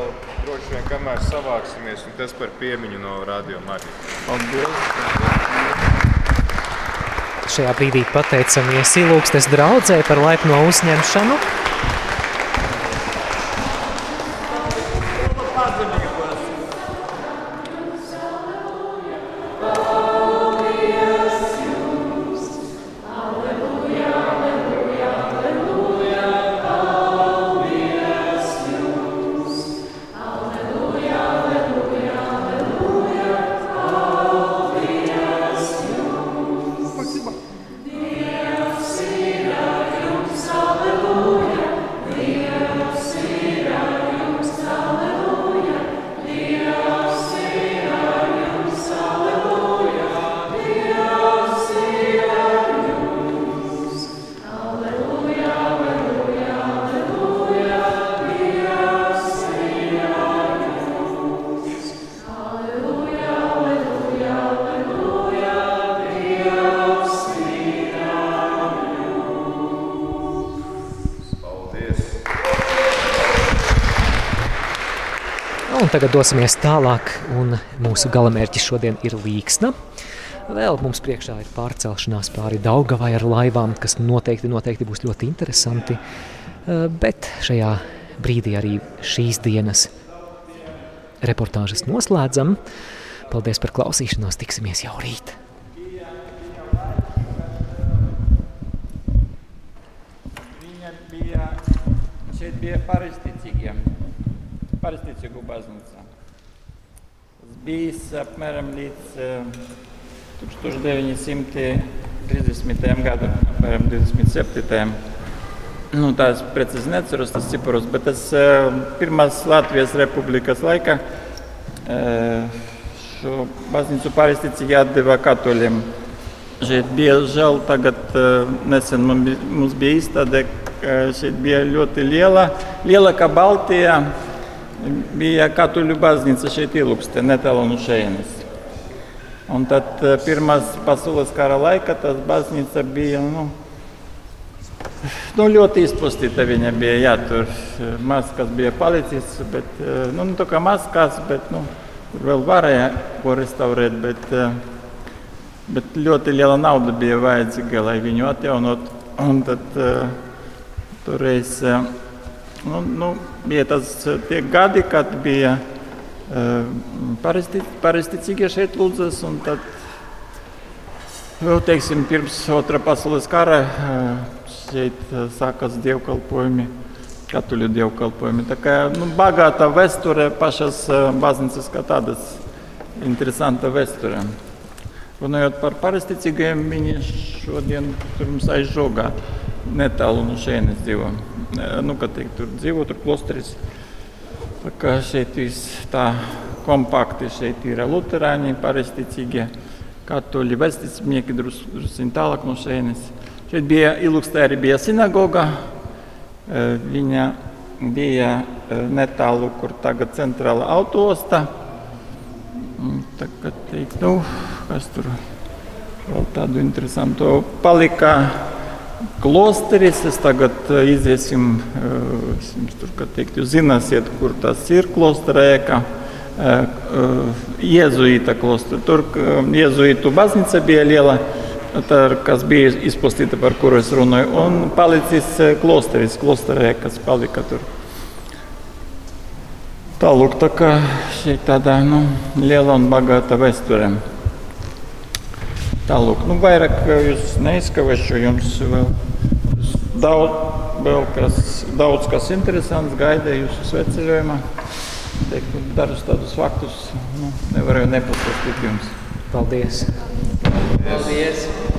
vēl droši vien, kamēr savāksimies, un tas par piemiņu no radio Marijas. Paldies! Šajā brīdī pateicamies Ilūgstes draudzē par laipno uzņemšanu. Un tagad dosimies tālāk, un mūsu galamērķis šodien ir Līksna. Vēl mums priekšā ir pārcelšanās pāri Daugavai ar laivām, kas noteikti, noteikti būs ļoti interesanti. Eh, Bet šajā brīdī arī šīs dienas reportāžas noslēdzam. Paldies par klausīšanos, tiksimies jau rīt! Viņa bija, šeit bija pareizticīgiem, pareizticīgu baznīca. Tas bijis apmēram līdz eh, 1930. gadam, apmēram 27. Nu, tā es precīzi neatceros tas ciparus, bet tas eh, pirmās Latvijas republikas laikā eh, šo baznīcu pareizticīgi atdeva katoļiem. Šeit bija žēl, tagad eh, nesen mums bija, mums bija izstāde, ka šeit bija ļoti liela, lielākā Baltijā bija katoļu baznīca šeit Ilūkste, netālu no šejienes. Un tad eh, pirmās pasaules kara laikā tas baznīca bija, nu, nu ļoti izpostīta viņa bija, jā, tur eh, maz kas bija palicis, bet, eh, nu, nu tā kā maz kas, bet, nu, vēl varēja ko restaurēt, bet, bet ļoti liela nauda bija vajadzīga, lai viņu atjaunot. Un tad uh, toreiz uh, nu, nu, bija tas uh, tie gadi, kad bija uh, pareizticīgie šeit lūdzas, un tad vēl, teiksim, pirms otrā pasaules kara uh, šeit sākas dievkalpojumi, katoļu dievkalpojumi. Tā kā nu, bagāta vēsture pašas uh, baznīcas kā tādas, interesanta vēsture. Runājot par pareizticīgiem, viņi šodien tur mums aiz žogā netālu no šejienes dzīvo. Nu, teikt, tur dzīvo, tur klosteris. Tā kā šeit viss tā kompakti, šeit ir luterāņi, pareizticīgie, katoļi, vesticnieki drus- drusciņ tālāk no šejienes. Šeit bija Ilūkstē arī bija sinagoga. Viņa bija netālu, kur tagad centrāla autoosta. Tā kā teikt, nu, kas tur vēl tādu interesantu palika klosteris. Es tagad iziesim, eh, es jums tur, kad teikt, jūs zināsiet, kur tas ir klostera ēka. Eh, eh, Jēzuīta klostera. Tur jēzuītu baznīca bija liela, tā, kas bija izpostīta, par kuru es runāju, un palicis klosteris, klostera ēka, kas palika tur. Tālūk, tā kā šeit tāda nu, liela un bagāta vēsture. Tālūk, nu, vairāk eh, jūs neizskavēšu, jums vēl daudz, vēl kas, daudz kas interesants gaida jūsu sveceļojumā. Teiktu, dažus tādus faktus nu, nevarēju nepastāstīt jums. Paldies! Paldies!